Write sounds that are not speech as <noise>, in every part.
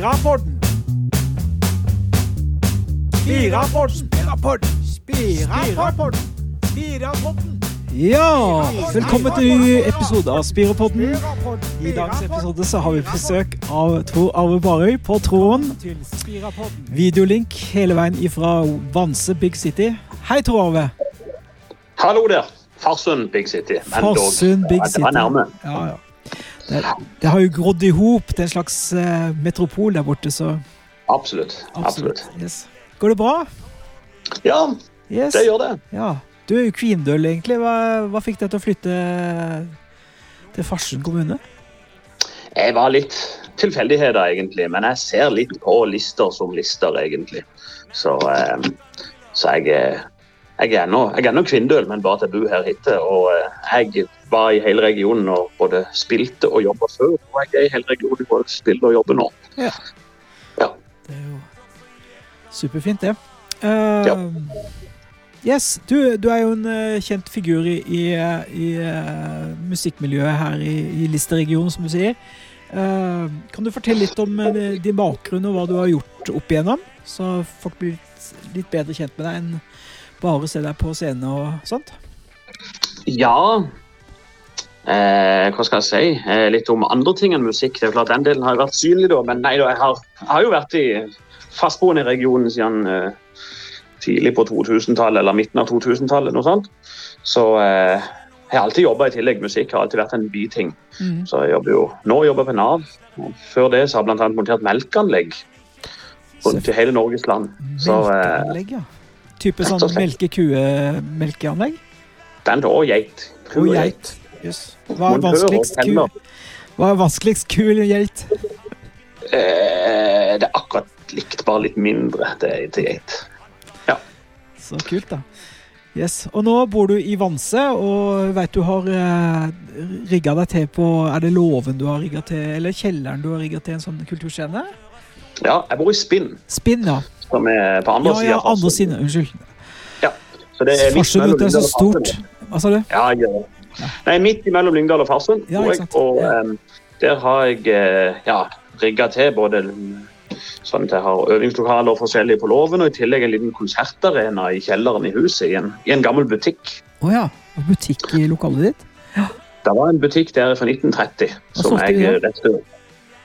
Spirapodden! Spirapodden! Spirapodden! Spirapodden! Spirapodden! Ja, velkommen til en ny episode av Spirapodden. I dagens episode så har vi besøk av Tor Arve Barøy på tråden. Videolink hele veien ifra Vanse Big City. Hei, Tor Arve. Hallo der. Farsund Big City. Men dog, Farsund Big ja, Det var City. nærme. Ja, ja. Det, det har jo grodd i hop til en slags uh, metropol der borte, så Absolutt. Absolutt. Yes. Går det bra? Ja, Yes. det gjør det. Ja. Du er jo kvindøl, egentlig. Hva, hva fikk deg til å flytte til Farsund kommune? Jeg var litt tilfeldigheter, egentlig. Men jeg ser litt på lister som lister, egentlig. Så, eh, så jeg, er- jeg er nå, jeg er nå kvinndøl, men bare at jeg bor her hittil. Og eh, jeg var i hele regionen og både spilte og jobba før. Og jeg er i hele regionen og spiller og jobber nå. Det er jo superfint, det. Eh, Yes, du, du er jo en eh, kjent figur i, i, i uh, musikkmiljøet her i, i Lister-regionen, som du sier. Kan du fortelle litt om din bakgrunn og hva du har gjort opp igjennom? Så folk blir litt bedre kjent med deg enn bare se deg på scenen og sånt. Ja eh, Hva skal jeg si? Eh, litt om andre ting enn musikk. Det er klart Den delen har jo vært synlig, da. Men nei, da, jeg, har, jeg har jo vært i fastboende i regionen siden eh, tidlig på 2000-tallet, eller midten av 2000-tallet. noe sånt. Så eh, jeg har alltid jobba i tillegg. Musikk har alltid vært en biting. Mm. Så jeg jobber jo Nå jobber jeg på Nav. Og før det så har jeg annet montert melkeanlegg rundt i hele Norges land. Så eh. Type sånn melke-kue melkeanlegg? den og geit. Ku Og geit. Yes. Hva er vanskeligst ku? Hva er vanskeligst ku eller geit? Eh, det er akkurat likt, bare litt mindre til, til geit. Så kult, da. Yes. Og nå bor du i Vanse, og veit du har eh, rigga deg til på Er det låven du har rigga til, eller kjelleren du har rigga til en sånn kulturscene? Ja, jeg bor i Spinn, Spinn, ja. Som er på andre Ja, sida ja, andre siden. Unnskyld. Så det er Farsund, er så stort. Hva sa du? Ja, ja. Nei, midt imellom Lyngdal og Farsund Ja. Og um, der har jeg eh, ja, rigga til både sånn at jeg har øvingslokaler forskjellige på låven, og i tillegg en liten konsertarena i kjelleren i huset, i en, i en gammel butikk. Å ja. Butikk i lokalet ditt? Det var en butikk der fra 1930 Hva som jeg det? eh,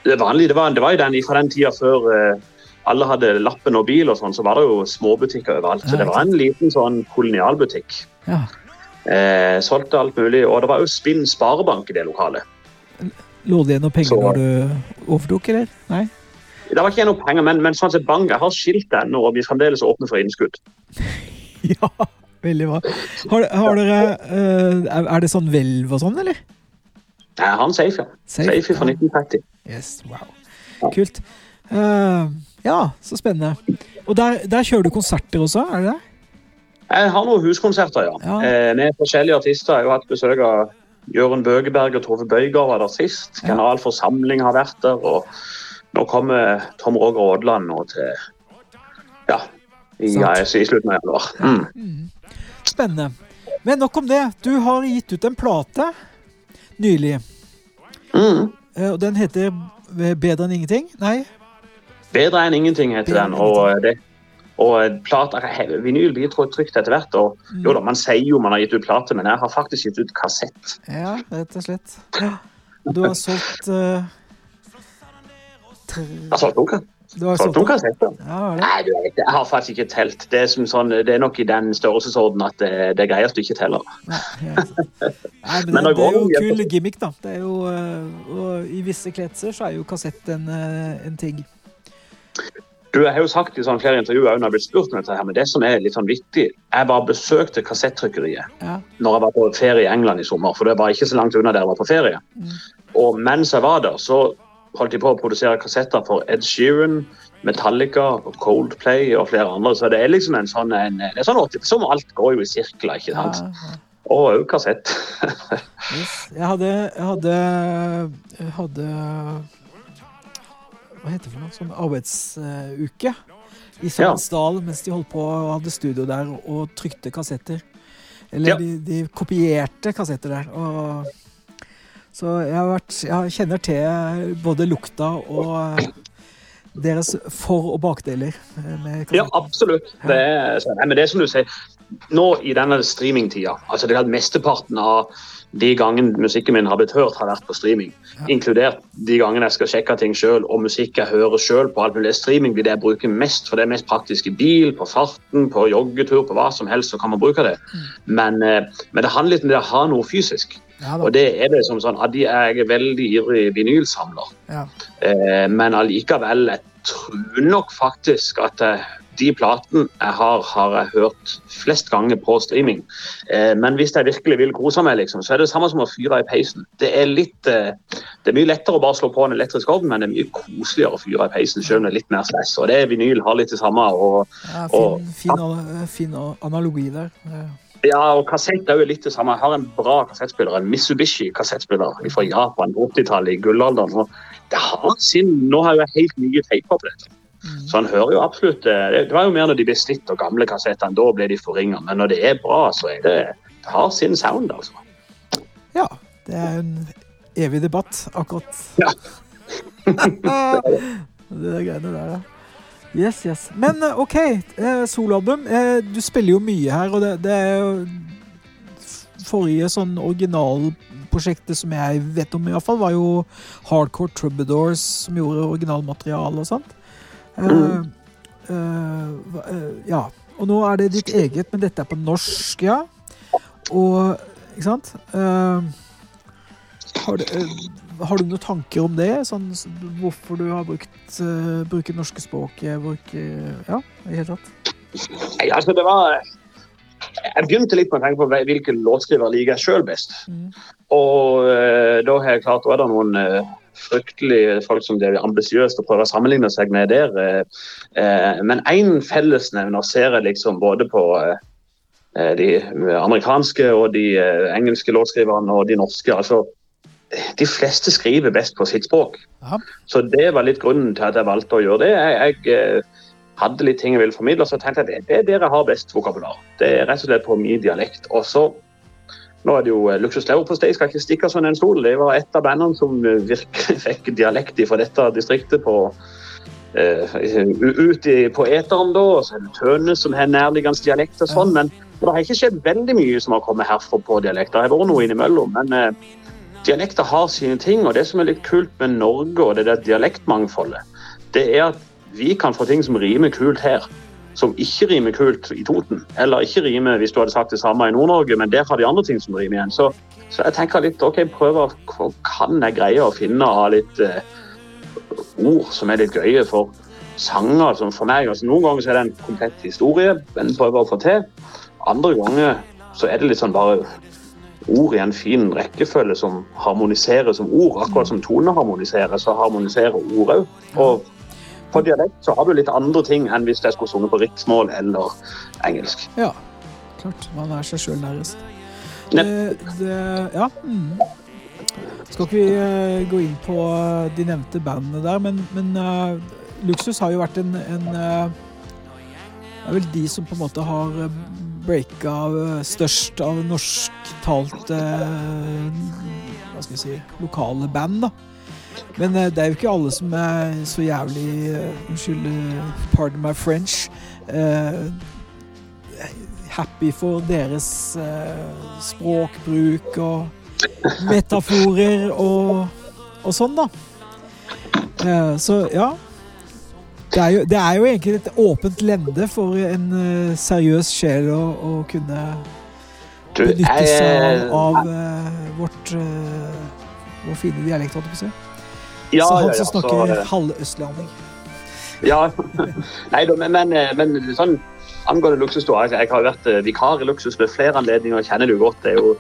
Det vanlige, det var, det var jo den fra den tida før eh, alle hadde lappen og bil og sånn, så var det jo småbutikker overalt. Så det var en liten sånn kolonialbutikk. Ja. Eh, solgte alt mulig, og det var jo Spinn sparebank i det lokalet. Lå det igjen noe penger Så- når du overtok, eller? Nei? Det var ikke igjen noe penger, men, men sånn sett bank, jeg har skilt ennå, og vi er fremdeles åpne for innskudd. <laughs> Ja, veldig bra. Har, har dere uh, er- det sånn hvelv og sånn, eller? Jeg har en safe, ja. Safe, Safe fra ja. 1930. Yes, wow. Kult. Eh, ja, så spennende. Og der, der kjører du konserter også, er det det? Jeg har noen huskonserter, ja. Ja. Eh, med forskjellige artister. Jeg har hatt besøk av Jørund Bøgeberg og Tove Bøygaard var der sist. Ja. Generalforsamling har vært der. og Nå kommer Tom Roger Aadland nå til ja, i, ja, i slutten av januar. Mm. Mm. Spennende. Men nok om det. Du har gitt ut en plate nylig. Mm. eh, Og den heter eh, Bedre enn ingenting? Nei? Bedre enn ingenting heter den. og eh, det og plater, Vinyl blir trykt etter hvert. og Mm. jo da, Man sier jo man har gitt ut plate, men jeg har faktisk gitt ut kassett. Ja, rett og slett. Du har solgt uh, tre... Jeg har solgt noen, Du har solgt noen kassetter. Ja. Nei, du vet, jeg har faktisk ikke telt. Det er, som sånn, det er nok i den størrelsesorden at det, det er greiest du ikke teller. Nei, ja. Nei, men <laughs> Men det, det er jo en kul gimmick, da. Det er jo, eh, og I visse kretser så er jo kassett en, eh, en ting. Du, Jeg har jo sagt i sånn flere intervjuer når jeg har blitt spurt om dette, her, men det som er litt sånn vittig Jeg bare besøkte kassettrykkeriet Ja. når jeg var på ferie i England i sommer. For det var ikke så langt unna der jeg var på ferie. Mm. Og mens jeg var der, så holdt de på å produsere kassetter for Ed Sheeran, Metallica, Coldplay og flere andre. Så det er liksom en sånn, en, det er sånn 80, Som alt går jo i sirkler, ikke sant. ja. Og òg kassett. <laughs> Yes. Jeg hadde Jeg hadde, jeg hadde Hva heter det for noe? Sånn arbeidsuke i Sandsdal mens de holdt på og hadde studio der og trykte kassetter. Eller de, de kopierte kassetter der. Og Så jeg, har vært, jeg kjenner til både lukta og deres for- og bakdeler. ja, absolutt. Det er, men det er som du sier, nå i denne streamingtida, altså det er mesteparten av de gangene musikken min har blitt hørt, har vært på streaming. Ja. Inkludert de gangene jeg skal sjekke ting sjøl, og musikk jeg hører sjøl på alt mulig. Streaming blir det jeg bruker mest, for det er mest praktisk i bil, på farten, på joggetur, på hva som helst, så kan man bruke det. Mm. Men, eh, men, det handler litt om det å ha noe fysisk. Ja, og det er det som sånn at Jeg er veldig ivrig vinylsamler, ja. eh, men allikevel, jeg tror nok faktisk at jeg de platene jeg har, har jeg hørt flest ganger på streaming. Eh, men hvis jeg virkelig vil kose meg, liksom, så er det det samme som å fyre i peisen. Det er, litt, eh, det er mye lettere å bare slå på en elektrisk ovn, men det er mye koseligere å fyre i peisen, selv om det er litt mer stress. Og det er vinyl har litt det samme. Og, ja, fin, fin, fin, analogi der. Ja, og kassett er jo litt det samme. Jeg har en bra kassettspiller, en Mitsubishi kassettspiller fra Japan på 80-tallet, i gullalderen. det har sin, Nå har jeg helt nye teiper på dette. Mm. Så han hører jo absolutt eh, Det var jo mer når de ble slitt og gamle kassettene, da ble de forringa. Men når det er bra, så er det Det har sin sound, altså. Ja. Det er en evig debatt, akkurat. Ja. <laughs> det er greiene der, ja. Yes, yes. Men eh, OK, eh, soloalbum. Du spiller jo mye her, og det, det er jo Forrige sånn originalprosjektet som jeg vet om, i fall, var jo Hardcore Troubadours, som gjorde originalmateriale og sånt. Mm. ja. Og nå er det ditt eget, men dette er på norsk, ja. Og Ikke sant? Har du, har, du, noen tanker om det? Sånn, hvorfor du har brukt uh, bruker norske språket? Bruker, ja, i det hele tatt? Nei, altså det var Jeg begynte litt med å tenke på hvilken låtskriver liker jeg sjøl best. Mm. Og uh, da har jeg klart Da er det noen uh, fryktelig folk som det er ambisiøst å prøve å sammenligne seg med der. Eh, men én fellesnevner ser jeg liksom både på eh, de amerikanske og de eh, engelske låtskriverne og de norske. altså de fleste skriver best på sitt språk. Aha. Så det var litt grunnen til at jeg valgte å gjøre det. Jeg, jeg hadde litt ting jeg ville formidle, og så tenkte jeg at det er der jeg har best vokabular. Det er rett og slett på min dialekt. Og så nå er det jo eh, Luksus Leverpostei skal ikke stikke sånn en stol. Det var et av bandene som eh, virkelig <laughs> fikk dialekt fra dette distriktet på uh, ut i, på da. Og så er det Tønes som har nærliggende dialekt og sånn. Men det har ikke skjedd veldig mye som har kommet herfra på dialekter. Det har vært noe innimellom. Men uh, dialekter har sine ting. Og det som er litt kult med Norge og det der dialektmangfoldet, det er at vi kan få ting som rimer kult her som ikke rimer kult i Toten. Eller ikke rimer hvis du hadde sagt det samme i Nord-Norge, men der har de andre ting som rimer igjen. Så, så jeg tenker litt OK, prøver hva kan jeg greie å finne av litt eh, ord som er litt gøye for sanger som for meg. Altså, noen ganger så er det en komplett historie en prøver å få til. Andre ganger så er det litt sånn bare ord i en fin rekkefølge som harmoniserer som ord. Akkurat som tone harmoniserer, så harmoniserer ord òg på dialekt så har du litt andre ting enn hvis jeg skulle sunget på riksmål eller engelsk. Ja, klart. Man er seg sjøl nærmest. Det, ja. Mm. Skal ikke vi uh, gå inn på uh, de nevnte bandene der, men, men uh, Luksus har jo vært en, en Det er vel de som på en måte har breaka størst av norsktalte Hva skal vi si lokale band, da. Men uh, det er jo ikke alle som er så jævlig uh, Unnskyld, uh, pardon my French. happy for deres språkbruk og metaforer og, og sånn, da. så ja. Det er, jo, det er, jo, egentlig et åpent lende for en seriøs sjel å, å kunne benytte seg av, av vårt, vår fine dialekt, holdt jeg på å si. Ja, så han som snakker ja, halvøstlending. <laughs> Ja. Nei da, men, men, men, sånn angående luksus, altså, Jeg har vært eh, vikar i luksus ved flere anledninger og kjenner det jo godt. Det er jo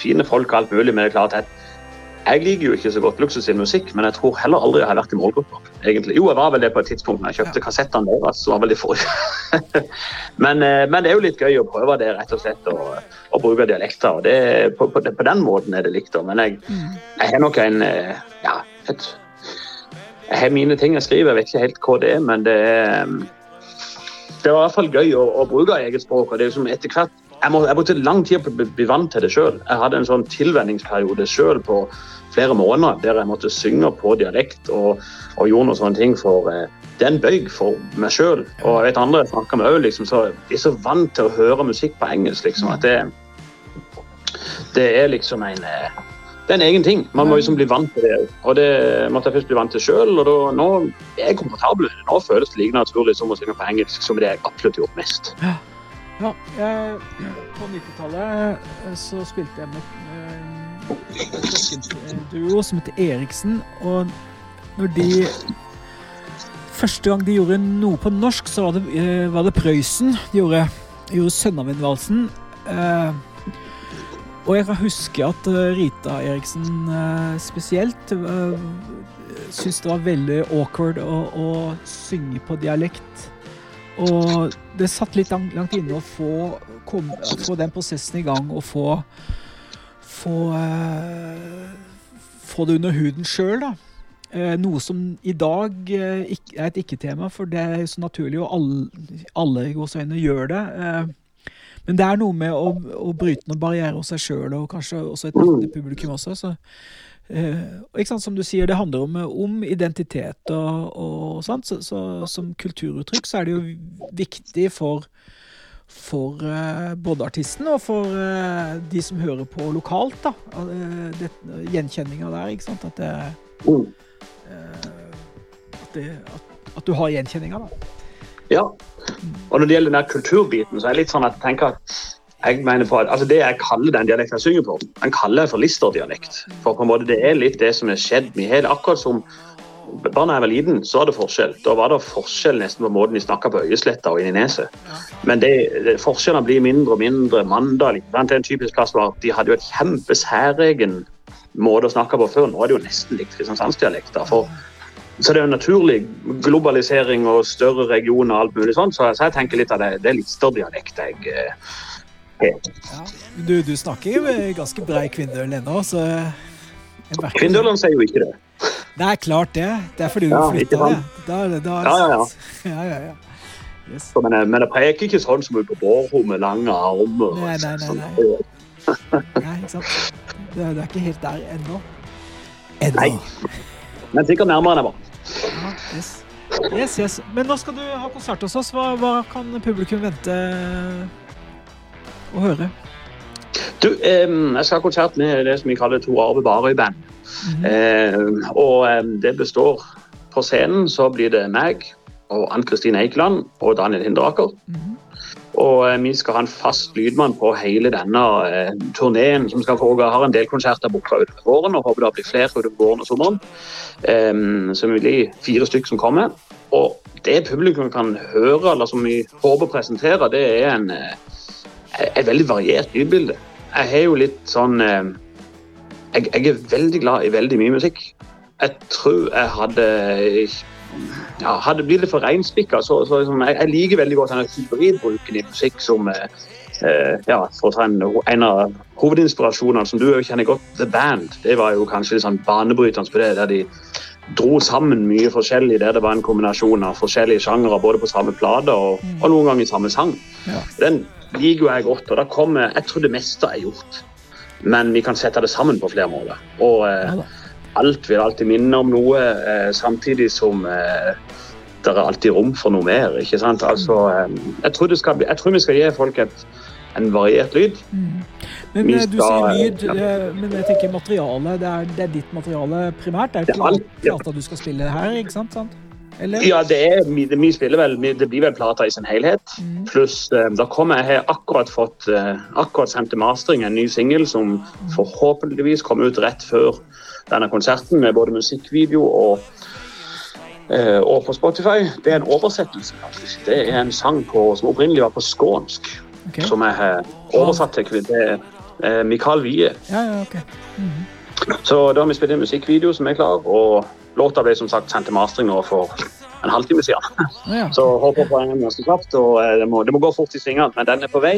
fine folk og alt mulig, men det er klart at jeg liker jo ikke så godt luksus i musikk, men jeg tror heller aldri jeg har vært i målgruppa. egentlig. Jo, jeg var vel det på et tidspunkt når jeg kjøpte ja. kassettene deres. var vel de forrige. <laughs> men, eh, men, det er jo litt gøy å prøve det, rett og slett, å bruke dialekter. og det, på, på, på, den måten er det likt. Men jeg, mm. jeg har nok en eh, ja, et jeg har mine ting jeg skriver, jeg vet ikke helt hva det er, men det er, det var i hvert fall gøy å, å bruke eget språk. og det er som etter hvert jeg, må, jeg brukte lang tid på å bli vant til det sjøl. Jeg hadde en sånn tilvenningsperiode sjøl på flere måneder der jeg måtte synge på dialekt og, og gjorde noen sånne ting for eh, det er en bøyg for meg sjøl. Og jeg vet andre snakker med òg, liksom, så de er så vant til å høre musikk på engelsk, liksom, at det, det er liksom en eh, det er en egen ting. Man må liksom bli vant til det. Og det måtte jeg først bli vant til sjøl. Og da, nå er jeg komfortabel med det. Nå føles det like naturlig som å synge på engelsk som det jeg absolutt gjort mest. Ja. ja jeg, på 90-tallet eh, så spilte jeg med en duo som heter Eriksen. Og når de Første gang de gjorde noe på norsk, så var det, uh, var det Prøysen. De gjorde, de gjorde 'Sønnavindvalsen'. Uh, og jeg kan huske at uh, Rita Eriksen uh, spesielt uh, syntes det var veldig awkward å, å, synge på dialekt. Og det satt litt langt, inne å få, kom, få, den prosessen i gang og få få, få det under huden sjøl, da. Eh, noe som i dag eh, er et ikke-tema, for det er jo så naturlig, og alle, alle i gåseøynene gjør det. Eh, men det er noe med å, å bryte noen barrierer hos seg sjøl, og kanskje også et lite publikum også. Så, sant, Som du sier, det handler om, om identitet og, og sånt. Så, så, som kulturuttrykk så er det jo viktig for for uh, både artisten og for uh, de som hører på lokalt. da, uh, Gjenkjenninga der. ikke sant, at det, mm. Eh, at, det, at, at, du har gjenkjenninga, da. Ja. Og når det gjelder den kulturbiten, så er det litt sånn at jeg tenker at jeg mener på at altså Det jeg kaller den dialekten jeg synger på, den kaller jeg for Lister-dialekt. For på en måte det er litt det som er skjedd med hele Akkurat som barna jeg var liten, så var det forskjell. Da var det forskjell nesten på måten de snakka på Øyesletta og inni neset. Men det, det, forskjellene blir mindre og mindre. Mandal er en typisk plass var de hadde jo et kjempesæregen måte å snakke på før. Nå er det jo nesten likt kristiansandsdialekter. For, så det er jo naturlig globalisering og større regioner og alt mulig sånn. Så, så jeg tenker litt av det, det er Lister-dialekt jeg eh, ja. Du, du snakker jo ganske brei kvinneøl ennå, så Kvinnølene sier jo ikke det. Det er klart det. Det er fordi du ja, flytta det. Da, da, ja, ja, ja. <laughs> ja, ja, ja. Yes. Men, jeg, men jeg preker ikke sånn som ut på Bårho med lange armer. Nei, nei, nei, nei. Nei, ikke sant. Du er, er ikke helt der ennå. Ennå. Men sikkert nærmere enn jeg var. Ja, yes. yes, yes. Men nå skal du ha konsert hos oss. Hva, hva kan publikum vente å høre? Du, eh, jeg skal ha konsert med det som vi kaller to Arve Barøy-band. Mm -hmm. eh, og eh, det består På scenen så blir det meg og Ann Kristin Eikeland og Daniel Hinderaker. Mm -hmm. Og eh, vi skal ha en fast lydmann på hele denne eh, turneen som skal foregå. Har en del konserter booka utover våren og håper det blir flere utover våren og sommeren. Um, så vi blir fire stykker som kommer. Og det publikum kan høre, eller som vi håper å presentere, det er en, eh, et veldig variert lydbilde. Jeg har jo litt sånn jeg, jeg er veldig glad i veldig mye musikk. Jeg tror jeg hadde ja, hadde blitt litt for reinspikka, så, så liksom, jeg, jeg, liker veldig godt denne hybridbruken i musikk som eh, eh, ja, for å ta en, en av hovedinspirasjonene som du kjenner godt, The Band. Det var jo kanskje litt sånn banebrytende på det, der de dro sammen mye forskjellig, der det var en kombinasjon av forskjellige sjangere både på samme plate og, og, noen ganger i samme sang. Ja. Den liker jo jeg godt, og da kommer Jeg tror det meste er gjort, men vi kan sette det sammen på flere måter. Og eh, alt vil alltid minne om noe, eh, samtidig som eh, det er alltid rom for noe mer. ikke sant? Altså, eh, jeg, tror bli, jeg, tror vi skal gi folk et, en variert lyd. Mm. Men skal, du sier lyd, ja. men jeg tenker materiale. Det er, det er, ditt materiale primært? Det er plata du skal spille her, ikke sant? sant? Eller? Ja, det, er, vi spiller vel, det blir vel plata i sin helhet. Mm. Pluss da kommer jeg har akkurat fått akkurat sendt til mastering en ny singel som forhåpentligvis kommer ut rett før denne konserten med både musikkvideo og, eh, og på Spotify. Det er en oversettelse. faktisk. Det er en sang på, som opprinnelig var på skånsk, okay. som jeg har oversatt til er Mikael Wie. Ja, ja, okay. mm -hmm. Så da har vi spilt en musikkvideo som er klar, og låta ble som sagt sendt til mastering nå for en halvtime siden. Ja. <laughs> Så håper på en ganske kraft, og eh, det må, det må, gå fort i svingene, men den er på vei.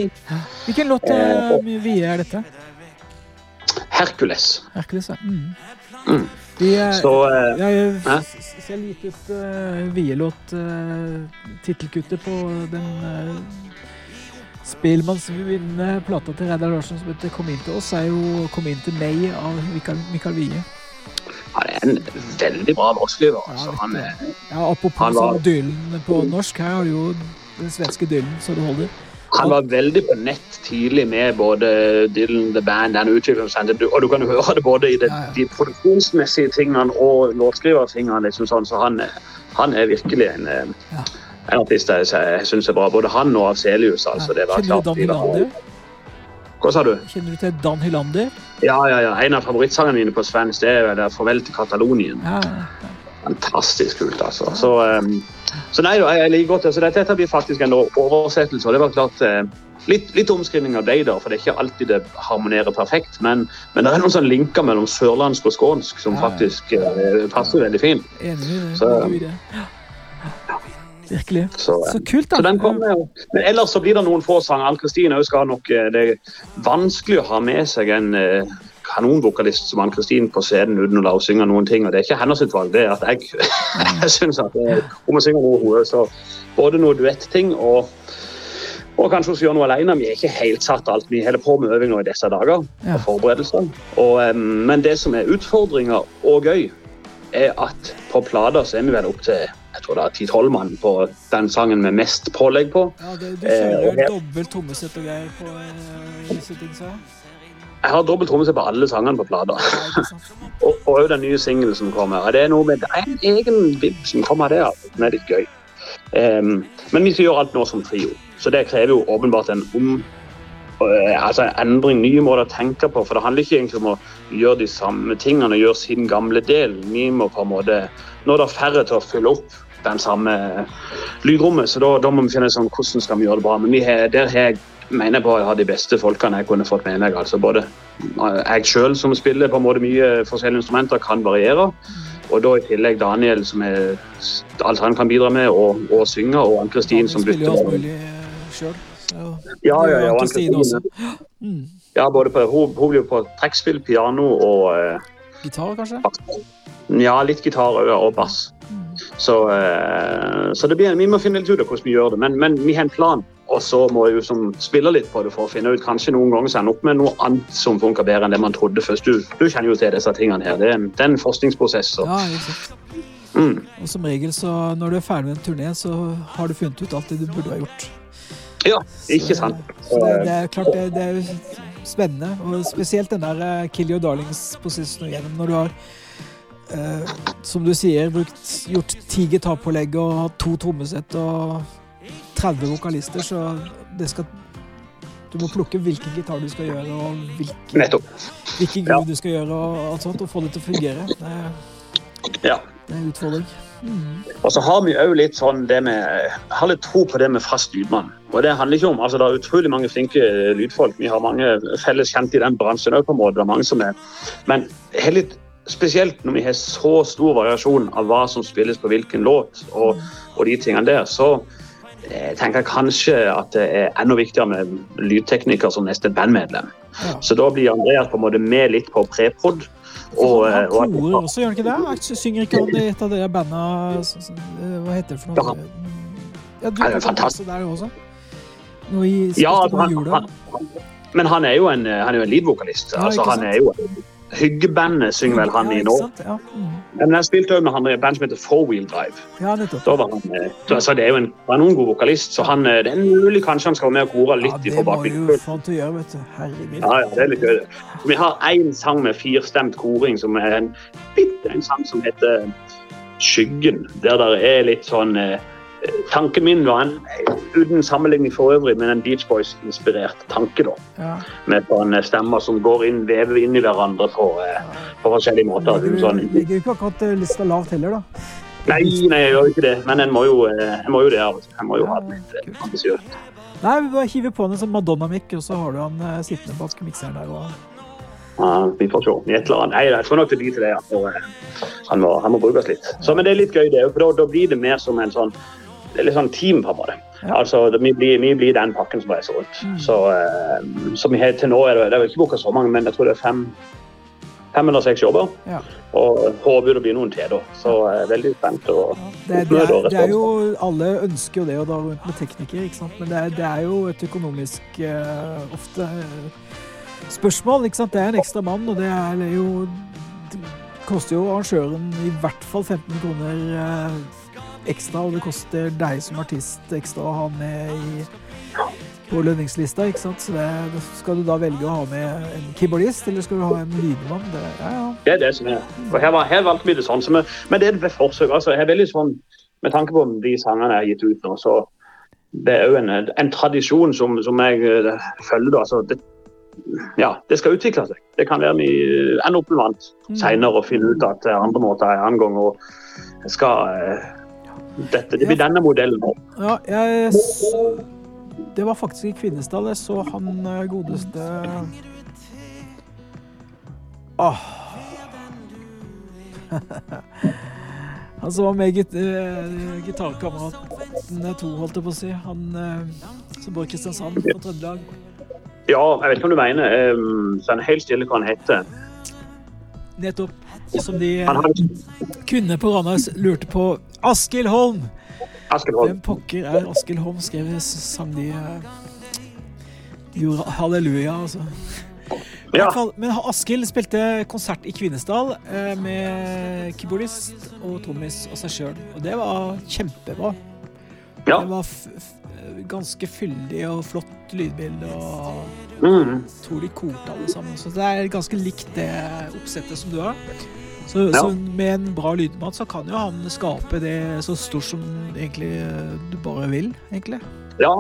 Hvilken låt eh, Vie er dette? Hercules. Hercules, ja. Mm. Mm. De, så, uh, jeg ser litt ut uh, Vie-låt, uh, tittelkuttet på den uh, Spillmannsvinnende plata til Reidar Larsen som heter 'Kom inn til oss', er jo 'Kom inn til meg' av Mikael, Mikael Wie. Han er en veldig bra låtskriver. Altså. Ja, Han er, Ja, apropos Han var- dylen på norsk, her har du jo den svenske dylen så det holder. han var veldig på nett tidlig med både Dylan, The Band, den Og du kan jo høre det både i det, Ja, ja. de produksjonsmessige tingene og låtskrivertingene. Liksom sånn, så han, han er virkelig en, eh, Ja. en artist jeg, jeg syns er bra. Både han og Avselius. Altså, det var klart. De var-? Hva sa du? Kjenner du til Dan Hylander? Ja, ja, ja. En av favorittsangene mine på svensk det er vel 'Farvel til Katalonien'. Ja, Fantastisk kult, altså. Så, um, så nei da, jeg liker godt det. Så dette, blir faktisk en oversettelse. Og det var klart eh, litt, litt omskrivning av deg, da, for det er ikke alltid det harmonerer perfekt. Men, men det er noen sånne linker mellom sørlandsk og skånsk som faktisk eh, passer veldig fint. Så-. Virkelig. Så, eh, Så kult, da. så den kommer jo. Men ellers så blir det noen få sanger. Ann-Kristin skal nok eh, Det er vanskelig å ha med seg en eh, kanonvokalist som Ann-Kristin på scenen uten å la henne synge noen ting. Og det er ikke hennes valg, det er at jeg, <laughs> jeg syns at hun må synge noe. Så både noe duetting og og kanskje hun skal gjøre noe alene. Vi er ikke helt satt alt. Vi holder på med øving nå i disse dager. Ja. og forberedelser. Og, men det som er utfordringer og gøy, er at på plater så er vi vel opp til tror det er ti-tolv mann på den sangen med mest pålegg på. Ja, det, du Eh, kjører det- dobbelt trommesett og greier på eh, disse jeg. Har dobbelt trommesett på alle sangene på plata. Ja. <laughs> Og òg den nye singelen som kommer. Det er noe med det er en egen vibb som kommer der, som er litt gøy. Um, men vi skal gjøre alt nå som trio, så det krever jo åpenbart en om eh, altså en endring, nye måter å tenke på. For det handler ikke egentlig om å gjøre de samme tingene og gjøre sin gamle del. Vi må på en måte Nå er det færre til å fylle opp den samme lydrommet, så da, da må vi finne sånn, hvordan skal vi gjøre det bra. Men vi har, der har jeg mener på jeg har de beste folkene jeg kunne fått med meg. altså både jeg sjøl som spiller på en måte mye forskjellige instrumenter, kan variere. Og da i tillegg Daniel, som er alt han kan bidra med, og, og synger, og Ann-Kristin som bytter. mulig sjøl. Ja, ja, ja, Ann-Kristin også. <gasps> ja, både på, hun, hun blir på trekkspill, piano og eh, Gitar, kanskje? ja, litt gitar og bass. Så, eh, så det blir, vi må finne litt ut av hvordan vi gjør det. Men, men vi har en plan. Og så må jeg jo som spille litt på det for å finne ut kanskje noen ganger så ender opp med noe annet som funker bedre enn det man trodde først. Du, du kjenner jo til disse tingene her. Det er det er en forskningsprosess. Så. Ja. Mm. Og som regel, så når du er ferdig med en turné, så har du funnet ut alt det du burde ha gjort. Ja, ikke sant. Så det, det er klart det, det er jo spennende. Og spesielt den der eh, Kill Your Darlings-posisjonen gjennom når du har eh, som du sier, brukt, gjort ti gitarpålegg og hatt to trommesett og 30 vokalister, så det skal Du må plukke hvilken gitar du skal gjøre, og hvilken, Nettopp. hvilken Ja. du skal gjøre, og alt sånt, og få det til å fungere. Det er, Ja. det er en utfordring. Mm. Og så har vi òg litt sånn det med Jeg har litt tro på det med fast lydmann. Og det handler ikke om altså Det er utrolig mange flinke lydfolk. Vi har mange felles kjente i den bransjen òg, på en måte. Det er mange som er Men det er litt spesielt når vi har så stor variasjon av hva som spilles på hvilken låt, og, og de tingene der, så jeg tenker jeg kanskje at det er enda viktigere med lydtekniker som neste bandmedlem. Ja. Så da blir Andreas på en måte med litt på prepod. Og, han eh, og, korer også, gjør han ikke det? Jeg synger ikke han i et av de banda eh, Hva heter det for noe? Ja, du er fantastisk. der også. Noe i Ja, spilte han, han, men han er jo en, han er jo en leadvokalist. Ja, altså, han er jo Hyggebandet synger vel han ja, i nå. Ja, mm. Men jeg spilte òg med han i et band som heter Four Wheel Drive. ja. Da var han, eh, så, det er jo en kanongod vokalist, så han, eh, det er mulig kanskje han skal være med og kore Ja, litt det ifra må bakgrunnen. jo få han til å gjøre, vet du. Herregud. Ja, ja, det er litt gøy. det. Vi har én sang med firstemt koring, som er en bitte en sang som heter Skyggen. Der det er litt sånn eh, Tanken min var en, uten sammenligning for øvrig, men en Beach Boys-inspirert tanke. da. Ja. Med sånne stemmer som går inn, vever inn i hverandre på, eh, på forskjellige måter. Ligger, Sånn. ligger jo ikke akkurat eh, lista lavt heller, da. Nei, nei, jeg gjør ikke det, men en må jo, eh, en må jo det Jeg. En må jo ha det litt eh, ambisiøst. Nei, vi bare hiver på en sånn Madonna-mikk, og så har du han eh, sittende bak mikseren der. Og... Ja, vi får se. I et eller annet. Nei, jeg tror nok det blir til det. eh, Han må, han må brukes litt. Så, men det er litt gøy, det. For da, da blir det mer som en sånn litt sånn team på en. Ja. Altså, vi, blir, vi blir den pakken som reiser rundt. Mm. Så, eh, så vi har til nå er det, det er ikke booka så mange, men jeg tror det er fem fem eller seks jobber. Ja. Og håper det blir noen til, da. Så jeg er veldig spent. Og, Ja, det, det, er, det er jo Alle ønsker jo det og da rundt med teknikere, ikke sant? men det er, det er jo et økonomisk uh, ofte uh, spørsmål. ikke sant? Det er en ekstra mann, og det er jo Det koster jo arrangøren i hvert fall 15 kroner eh, ekstra, og det koster deg som artist ekstra å ha med i på lønningslista, ikke sant? Så det, skal du da velge å ha med en keyboardist, eller skal du ha en lydmann? Det, ja, ja. Det er det som er. Og her, var, her valgte vi det sånn. Så vi, men det er et forsøk. altså. Jeg er veldig sånn, Med tanke på de sangene jeg har gitt ut nå, så det er jo en, en tradisjon som, som jeg uh, følger. da, altså det, ja, det skal utvikle seg. Det kan være vi ender opp med noe annet seinere og finne ut at er andre måter en annen gang. og skal, uh, dette, Det blir denne modellen nå. Ja, jeg så, Det var faktisk i Kvinesdal jeg så han eh, godeste Åh. <laughs> Han som var med git uh, gitarkameratene to, holdt jeg på å si. Han uh, som bor i Kristiansand fra Trøndelag. Ja, jeg vet ikke hva du mener. Um, så er helt stille hva han heter. Nettopp. Som de uh, kvinnene på Randers lurte på. Askild Holm! Askild Holm. Hvem pokker er Askild Holm? Skrev sang de eh, gjorde halleluja, altså. Ja, fall, men Askild spilte konsert i Kvinesdal eh, med keyboardist og trommis og seg sjøl. Og det var kjempebra. ja. Det var ganske fyldig og flott lydbilde, og Mm. tror de korte alle sammen. Så det er ganske likt det oppsettet som du har. Så, Ja. så med en bra lydmann så kan jo han skape det så stort som egentlig eh, du bare vil, egentlig. ja.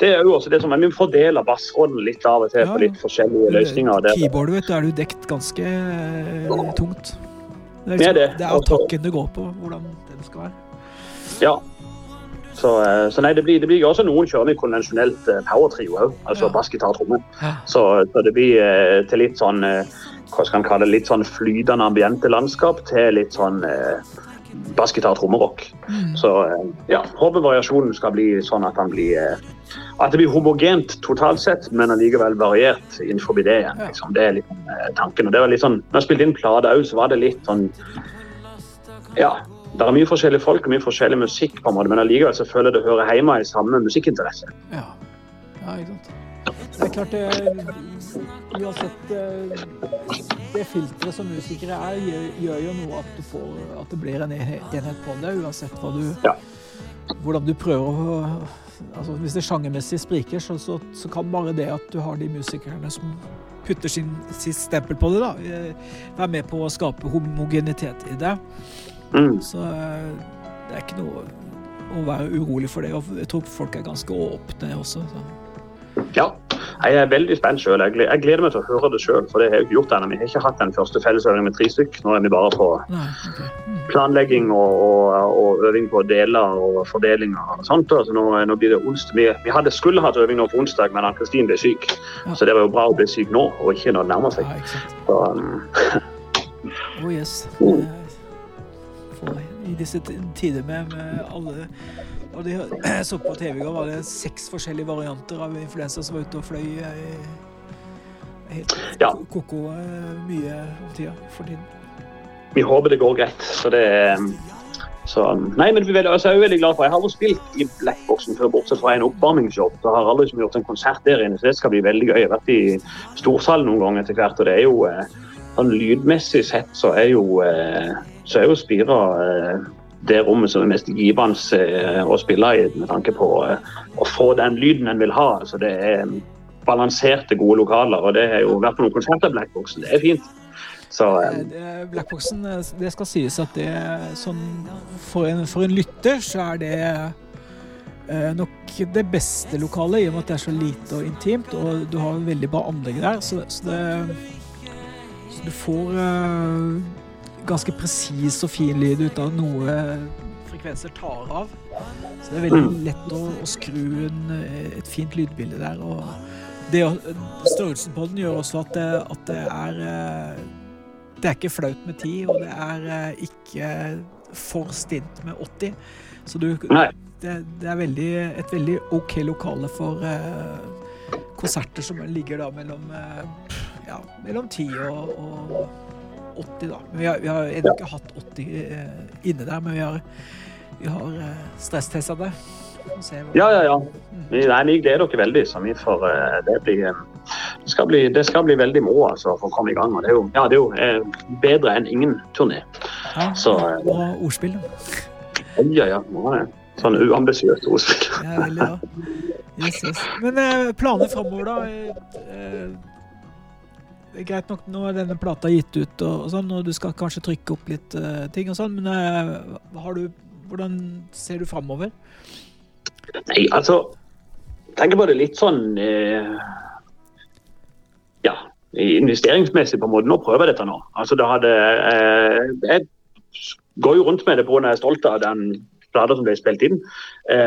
Det er jo også det som er, Vi fordeler bassrollen litt av og til Ja, på litt forskjellige løsninger. Der. Keyboardet, vet du, er du dekt ganske ja. tungt. Det er, liksom, det. det er attacken det går på, hvordan den skal være. Ja. Så, eh, så nei, det blir, det blir også noen kjører konvensjonelt eh, power-trio òg. Altså Ja. bassgitar og tromme. Ja. Så, så det blir eh, til litt sånn eh, hva skal man kalle litt sånn flytende ambiente landskap til litt sånn eh, bassgitar trommerock. Mm. Så eh, ja, håper variasjonen skal bli sånn at han blir eh, at det blir homogent totalt sett, men allikevel variert innenfor det igjen. Liksom. Det er litt eh, tanken. Og det var litt sånn, når jeg spilte inn plate òg, så var det litt sånn Ja. Det er mye forskjellige folk og mye forskjellig musikk, på en måte, men allikevel så føler jeg det hører hjemme i samme musikkinteresse. Ja. ja, ikke sant. Det er klart det Uansett eh, Det filteret som musikere er, gjør, gjør jo noe at du får At det blir en enhet på det, uansett hva du Ja. Hvordan du prøver å Altså Hvis det sjangermessig spriker, så, så, så kan bare det at du har de musikerne som putter sin, sitt stempel på det, da, eh, være med på å skape homogenitet i det. Mm. Så eh, det er ikke noe å være urolig for det. Og jeg tror folk er ganske åpne også. Så. Ja, jeg er veldig spent sjøl. Jeg, jeg gleder meg til å høre det sjøl, for det har jeg ikke gjort ennå. Vi har ikke hatt den første fellesøvingen med tre stykk. Nå er vi bare på. Mm. planlegging og, og, og øving på deler og fordelinger og sånt. Så nå, nå blir det onsdag. Vi, vi hadde, skulle hatt øving nå på onsdag, men Ann-Kristin ble syk. Så det var jo bra å bli syk nå, og ikke når det nærmer seg. Så, um, <laughs> Oh yes. Eh, I disse tider med, med alle og de, Jeg <clears throat> så på TV i går, var det seks forskjellige varianter av influensa som var ute og fløy. i Helt Ja. ko-ko eh, mye om tida for tiden. vi håper det går greit. Så det um, så, um, nei, men vi er altså, jeg er veldig glad for Jeg har aldri spilt i Blackboxen før, bortsett fra en oppvarmingsjobb. Så jeg har aldri gjort en konsert der inne, så det skal bli veldig gøy. Jeg har vært i storsalen noen ganger etter hvert, og det er jo eh, sånn lydmessig sett så er jo eh, så er jo Spira eh, det rommet som er mest givende eh, å spille i, med tanke på å få den lyden en vil ha. Så det er um, balanserte, gode lokaler, og det har jo vært på noen konserter i Blackboxen. Det er fint. Så det- Blackboxen, det skal sies at det er sånn For en, for en lytter så er det nok det beste lokalet, i og med at det er så lite og intimt, og du har veldig bra anlegg der. Så, så, det, du får eh, ganske presis og fin lyd ut av noe frekvenser tar av. Så det er veldig Mm. lett å, å skru en, eh, et fint lydbilde der. Og det, størrelsen på den gjør også at det, at det er eh, Det er ikke flaut med 10, og det er ikke for stint med 80. Så du, det, det er veldig, et veldig OK lokale for konserter som ligger da mellom, ja, mellom 10 og, og 80, da. Vi har, vi har ennå ikke hatt 80 eh, inne der, men vi har, vi har eh, stresstesta det. Ja, ja, ja. Vi, nei, vi gleder oss veldig. så vi får, eh, det, blir, det, skal bli, det skal bli veldig moro altså, for å komme i gang. Og det er jo, ja, det er jo eh, bedre enn ingen turné. Ja, så, og ordspill, da. Ja, ja. Sånn uambisiøst ordspill. ja, veldig bra. Yes, yes. Men planer framover, da? Greit nok, nå er denne plata gitt ut, og, og sånn, og du skal kanskje trykke opp litt uh, ting og sånn, men uh, du, hvordan ser du framover? Nei, altså tenker på det litt sånn uh, Ja, investeringsmessig på en måte. Nå prøver jeg dette nå. Altså, det hadde Jeg går jo rundt med det på når jeg er stolt av den plata som ble spilt inn.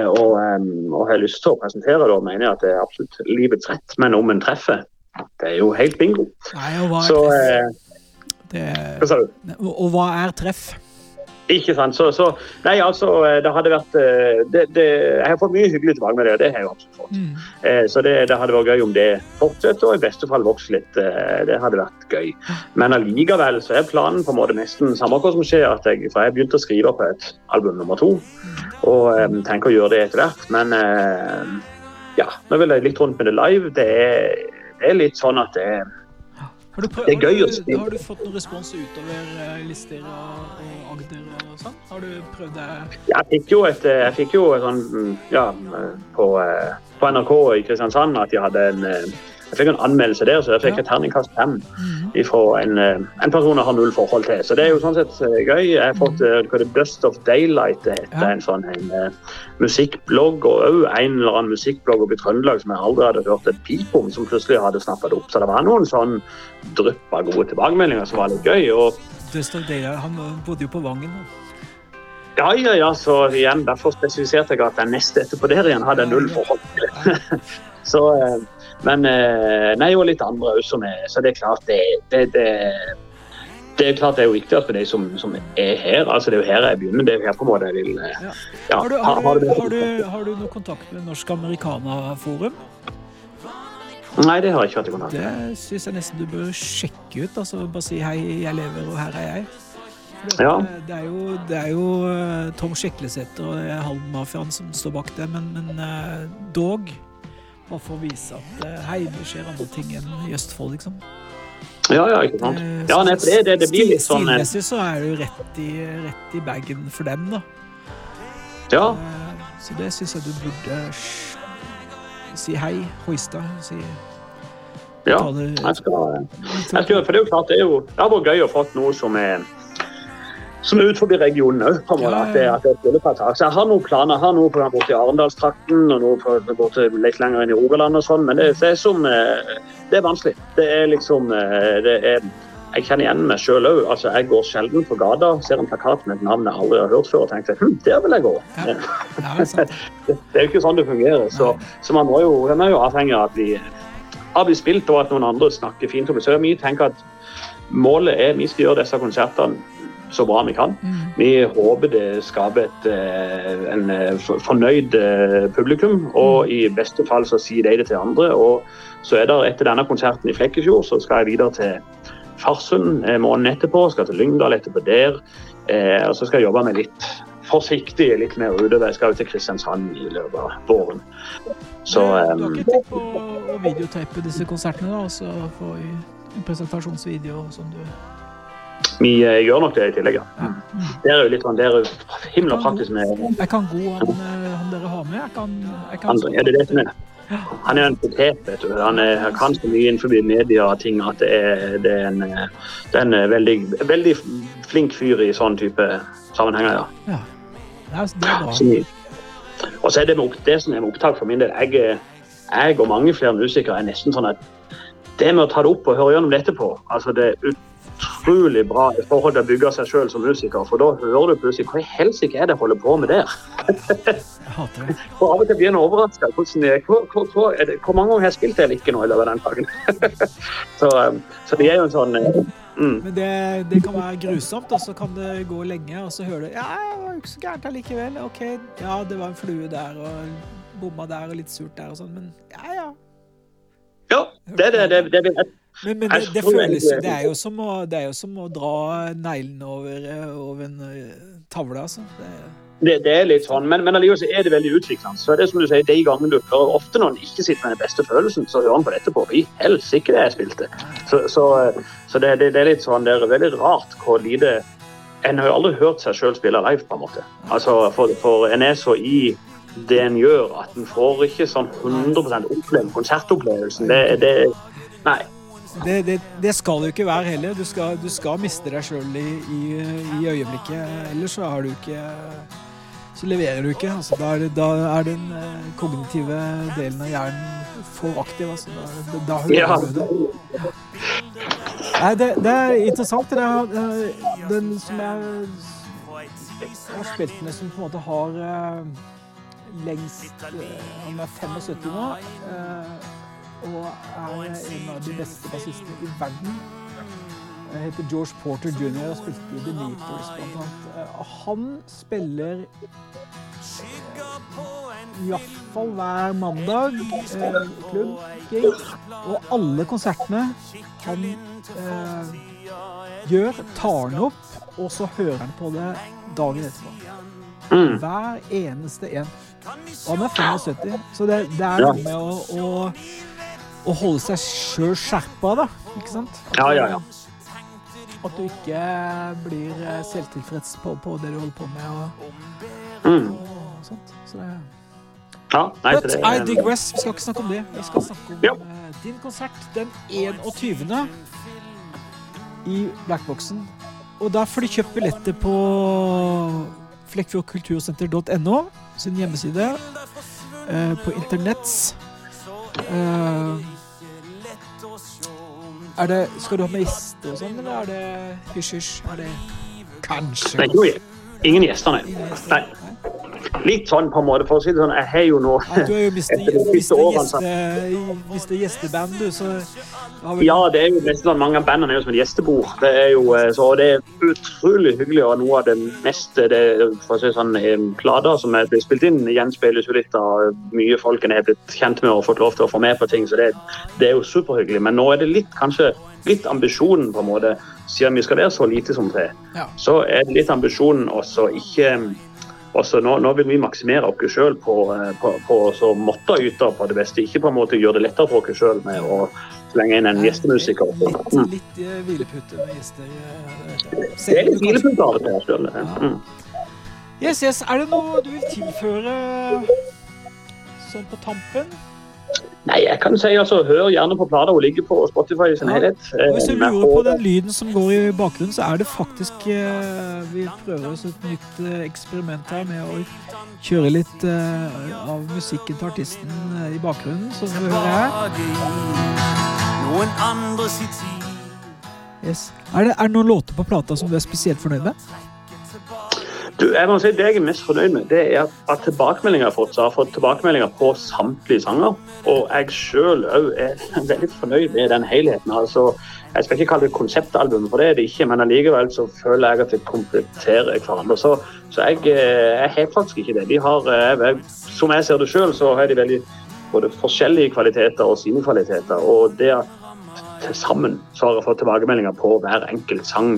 og, og har lyst til å presentere det, mener jeg at det er absolutt livets rett. Men om en treffer det er jo helt bingo. Nei, og hva er så, treff? Eh, det, hva sa du? Og hva er treff? Ikke sant. Så, så, nei, altså, eh, det hadde vært eh, det, det, Jeg har fått mye hyggelig tilbake med det, og det har jeg absolutt fått. Mm. Eh, så det, det, hadde vært gøy om det fortsetter, og i beste fall vokser litt. Det hadde vært gøy. Men allikevel så er planen på en måte nesten samme hva som skjer. At jeg, for jeg begynte å skrive på et album nummer to, og um, tenker å gjøre det etter hvert. Men uh, ja, nå vil jeg litt rundt med det live. Det er det er litt sånn at det, prøvd, det er gøy å spille. Har du fått noen respons utover uh, Lister og, og Agder og sånn? Har du prøvd det? Jeg fikk jo et, jeg fikk jo et sånn, ja, på, på, NRK i Kristiansand at de hadde en jeg fikk en anmeldelse der, så jeg fikk et terningkast fem mhm. fra en, eh, en, person jeg har null forhold til. Så det er jo sånn sett eh, gøy. Jeg har fått uh, hva det Bust of Daylight, det heter en sånn en, musikkblogg, og òg en eller annen musikkblogg oppe i Trøndelag som jeg aldri hadde hørt et pip om, som plutselig hadde snappa det opp. Så det var noen sånn drypp av gode tilbakemeldinger som var litt gøy. Og, Bust of Daylight, han bodde jo på Vangen. Da. Ja, ja, ja, så igjen, derfor spesifiserte jeg at den neste etterpå der igjen hadde null forhold til. <laughs> så men eh, nei, og litt andre òg som er Så det er klart det, det, det, det er klart det er jo viktig for de som, som, er her. altså Det er jo her jeg begynner. Det er jo her på en måte jeg vil eh, ja. Ja, har, du, har, du, har, du, har, du, noe kontakt med Norsk Americana-forum? Nei, det har jeg ikke hatt i kontakt med. Det syns jeg nesten du bør sjekke ut. altså Bare si 'hei, jeg lever, og her er jeg'. Det, ja. det, er jo, det er jo eh, Tom Sjeklesæter og Halden-mafiaen som står bak det, men, men dog bare for å vise at uh, hei, det skjer andre ting enn i Østfold, liksom. Ja, ja, ikke sant. Uh, ja, nei, det, det, det, blir litt sånn eh, Stilmessig så er du rett i, rett i bagen for dem, da. Ja. Så det syns jeg du burde si hei, hoista. Si ja, jeg skal, jeg skal, for det er jo klart, det, er jo, det har vært gøy å få noe som er som er utenfor regionen òg. At, det, at det skulle ta tak. Så jeg har noen planer. Jeg har noe på borti Arendalstrakten og noe på, borte litt lenger inn i Rogaland og sånn, men det, det, er som eh, Det er vanskelig. Det er liksom eh, det er, Jeg kjenner igjen meg sjøl òg. Altså, jeg går sjelden på gata, ser en plakat med et navn jeg aldri har hørt før og tenker hm, der vil jeg gå. Ja. Ja, det, <laughs> det, er jo ikke sånn det fungerer. Så, så man, må jo, man er jo avhengig av at vi har blitt spilt, og at noen andre snakker fint om det. Så vi tenker at målet er vi skal gjøre disse konsertene så bra vi kan. Mm. Vi håper det skaper et eh, en eh, fornøyd eh, publikum, og mm. i beste fall så sier de det til andre. og så er det Etter denne konserten i Flekkefjord så skal jeg videre til Farsund måneden etterpå. Skal til Lyngdal etterpå der. og så skal jeg jobbe med litt forsiktig litt mer utover. Jeg skal jo til Kristiansand i løpet av våren. Så, du har ikke tenkt på å videotape disse konsertene da, og så få en presentasjonsvideo som du vi eh, gjør nok det i tillegg, ja. Det er jo litt sånn, det er jo himla praktisk med Jeg kan gå han, eh, han dere har med. Jeg kan, jeg kan Andre, ja, det er det som er. Han er en potet, vet du. Han, er, han kan så mye innenfor media og ting at det er, det er en, det er en veldig, veldig, flink fyr i sånn type sammenhenger, ja. ja. Det er, det bra. og så er det med, det som er med opptak for min del. Jeg, jeg og mange flere musikere er nesten sånn at det med å ta det opp og høre gjennom dette på altså det utrolig bra i forhold til å bygge seg sjøl som musiker. For da hører du plutselig hva i helsike er det jeg holder på med der? Jeg hater det. <laughs> og av og til blir en overraska. Hvor, mange ganger har jeg spilt det eller ikke nå i løpet av den dagen? <laughs> så, um, så det er jo en sånn uh, mm. Men det, det, kan være grusomt, og så kan det gå lenge, og så hører du Ja, det var jo ikke så gærent allikevel. OK, ja, det var en flue der, og bomma der, og litt surt der og sånn, men ja, ja. Ja, det, det, det, det, Men, men det, det, føles jo det, er jo som å, det er jo som å dra neglene over, over en tavle, altså. Det, det, det, er litt sånn, men, men allikevel er det veldig utviklende. Så det er som du sier, de gangene du hører Ofte når en ikke sitter med den beste følelsen, så hører en på dette på i helsike det jeg spilte. Så, så, så det, det, er litt sånn, det er veldig rart hvor lite En har jo aldri hørt seg sjøl spille live, på en måte. Altså, for, for en er så i det en gjør, at en får ikke sånn 100% oppleve konsertopplevelsen. Det, det Nei. Det, det, det, skal du ikke være heller. Du skal, du skal miste deg sjøl i, i, i, øyeblikket. Ellers så har du ikke så leverer du ikke. Altså, da, er da, er den uh, kognitive delen av hjernen for aktiv. Altså. Da, da ja. det. Nei, det, er interessant. Det er, den som jeg har spilt med, som på en måte har uh, lengst Han er 75 nå. Og er en av de beste bassistene i verden. Jeg heter George Porter jr. og spilte i The Beatles bl.a. Eh, han spiller iallfall hver mandag eh, klubb, Og alle konsertene han eh, gjør, tar han opp, og så hører han på det dagen etterpå. Mm. Hver eneste en. Og han er 75, så det, det er noe med å, å, å holde seg sjøl skjerpa, da. Ikke sant? Ja, ja, ja. At du ikke blir eh, selvtilfreds på, på det du holder på med. Og, mm. og sånt. Så det ja, nei, But det, I digress. Vi skal ikke snakke om det. Vi skal snakke om ja. uh, din konsert den 21. i Blackboxen. Og da får du kjøpt billetter på flekkfjordkultursenter.no, sin hjemmeside. Uh, på internetts. Uh, er det, skal du ha med gjester og sånn, eller er det hysj-hysj? Er det kanskje Nei, ingen gjester, nei. nei. Litt sånn på en måte, for å si det sånn. Jeg har jo nå ja, Du er jo <laughs> mistet gjesteband, du, så Ja, det er jo nesten sånn, mange av bandene er jo som et gjestebord. Det er jo eh, så det er utrolig hyggelig, og noe av det meste det, for å si sånn, eh, plater som er blitt spilt inn, gjenspeiles jo litt av mye folk en er blitt kjent med og fått lov til å få med på ting, så det, det er jo superhyggelig. Men nå er det litt, kanskje litt ambisjonen, på en måte, siden vi skal være så lite som tre, ja. så er det litt ambisjonen også ikke også nå, nå, vil vi maksimere oss sjøl på, eh, på, på å måtte yte på det beste. Ikke på en måte gjøre det lettere for oss sjøl med å slenge inn en gjestemusiker. Litt, litt uh, hvilepute med gjester. Uh, det er litt hvilepute av og sjøl. Mm. Yes, yes. Er det noe du vil tilføre sånn på tampen? Nei, jeg kan si altså, hør gjerne på plata. Hun ligger på Spotify i sin ja. helhet. Hvis du eh, lurer på den lyden som går i bakgrunnen, så er det faktisk uh, Vi prøver oss et nytt uh, eksperiment her med å kjøre litt av musikken til artisten i bakgrunnen, som du hører her. Yes. Er, det, er det noen låter på plata som du er spesielt fornøyd med? Du, jeg må si Det jeg er mest fornøyd med, det er at tilbakemeldinger jeg har fått, så jeg fått tilbakemeldinger på samtlige sanger. Og jeg sjøl òg er <laughs> veldig fornøyd med den helheten. altså jeg skal ikke kalle det konseptalbum, for det er det ikke, men allikevel så føler jeg at det kompletterer hverandre. Så, så jeg, eh, jeg, har faktisk ikke det. De har, eh, jeg, som jeg ser det sjøl, så har de veldig både forskjellige kvaliteter og sine kvaliteter. Og det at til sammen så har jeg fått tilbakemeldinger på hver enkelt sang.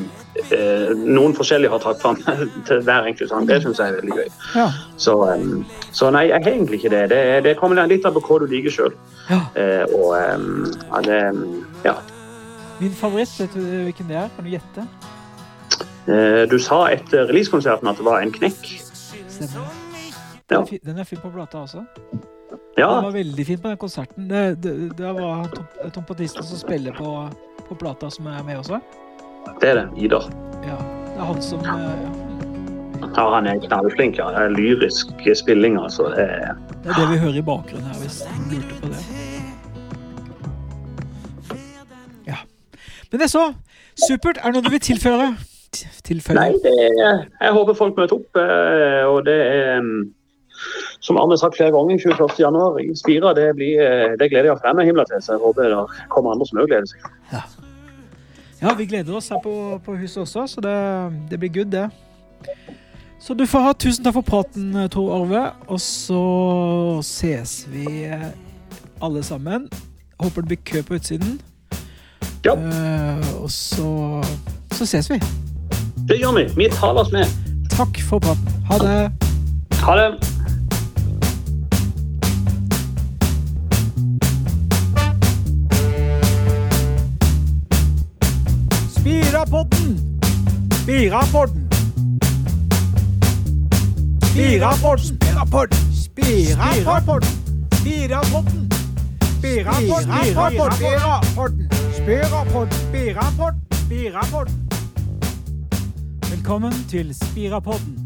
Eh, noen forskjellige har tatt fram <laughs> til hver enkelt sang. Det syns jeg er veldig gøy. Ja. Så, um, så, nei, jeg har egentlig ikke det. Det, det kommer litt av på hva du liker sjøl. Ja. Eh, og um, det, ja. Min favoritt, vet du hvilken det er? Kan du gjette? Eh, du sa etter releasekonserten at det var en knekk. Stemmer. Ja. Den er fin på plata også. Ja. Det var veldig fint på den konserten. Det, det, det var Tom, Tom som spiller på, på, plata, som er med også. Det er det. Idar. Ja, det er han som ja. ja han er knallflink. Ja. Det er lyrisk spilling, altså. Det er, det er det vi hører i bakgrunnen her, hvis du lurte på det. Ja. Men det er så. Supert. Er det noe du vil tilføre? Tilføre? Nei, det er, jeg håper folk møter opp, eh, og det er som Arne har sagt flere ganger, 21.1 i Spira, det, blir, eh, det gleder jeg frem himla til. Så jeg håper det kommer andre som òg gleder seg. Ja. ja. vi gleder oss her på, på huset også, så det, det, blir good, det. Så du får ha tusen takk for praten, Tor Arve. Og så ses vi alle sammen. Håper det blir kø på utsiden. Ja. Uh, og så, så ses vi. Det gjør vi. Vi taler oss med. Takk for praten. Ha det. Ha det. Spirapodden! Spirapodden! Spirapodden! Spirapodden! Spirapodden! Spirapodden! Spirapodden! Velkommen til Spirapodden.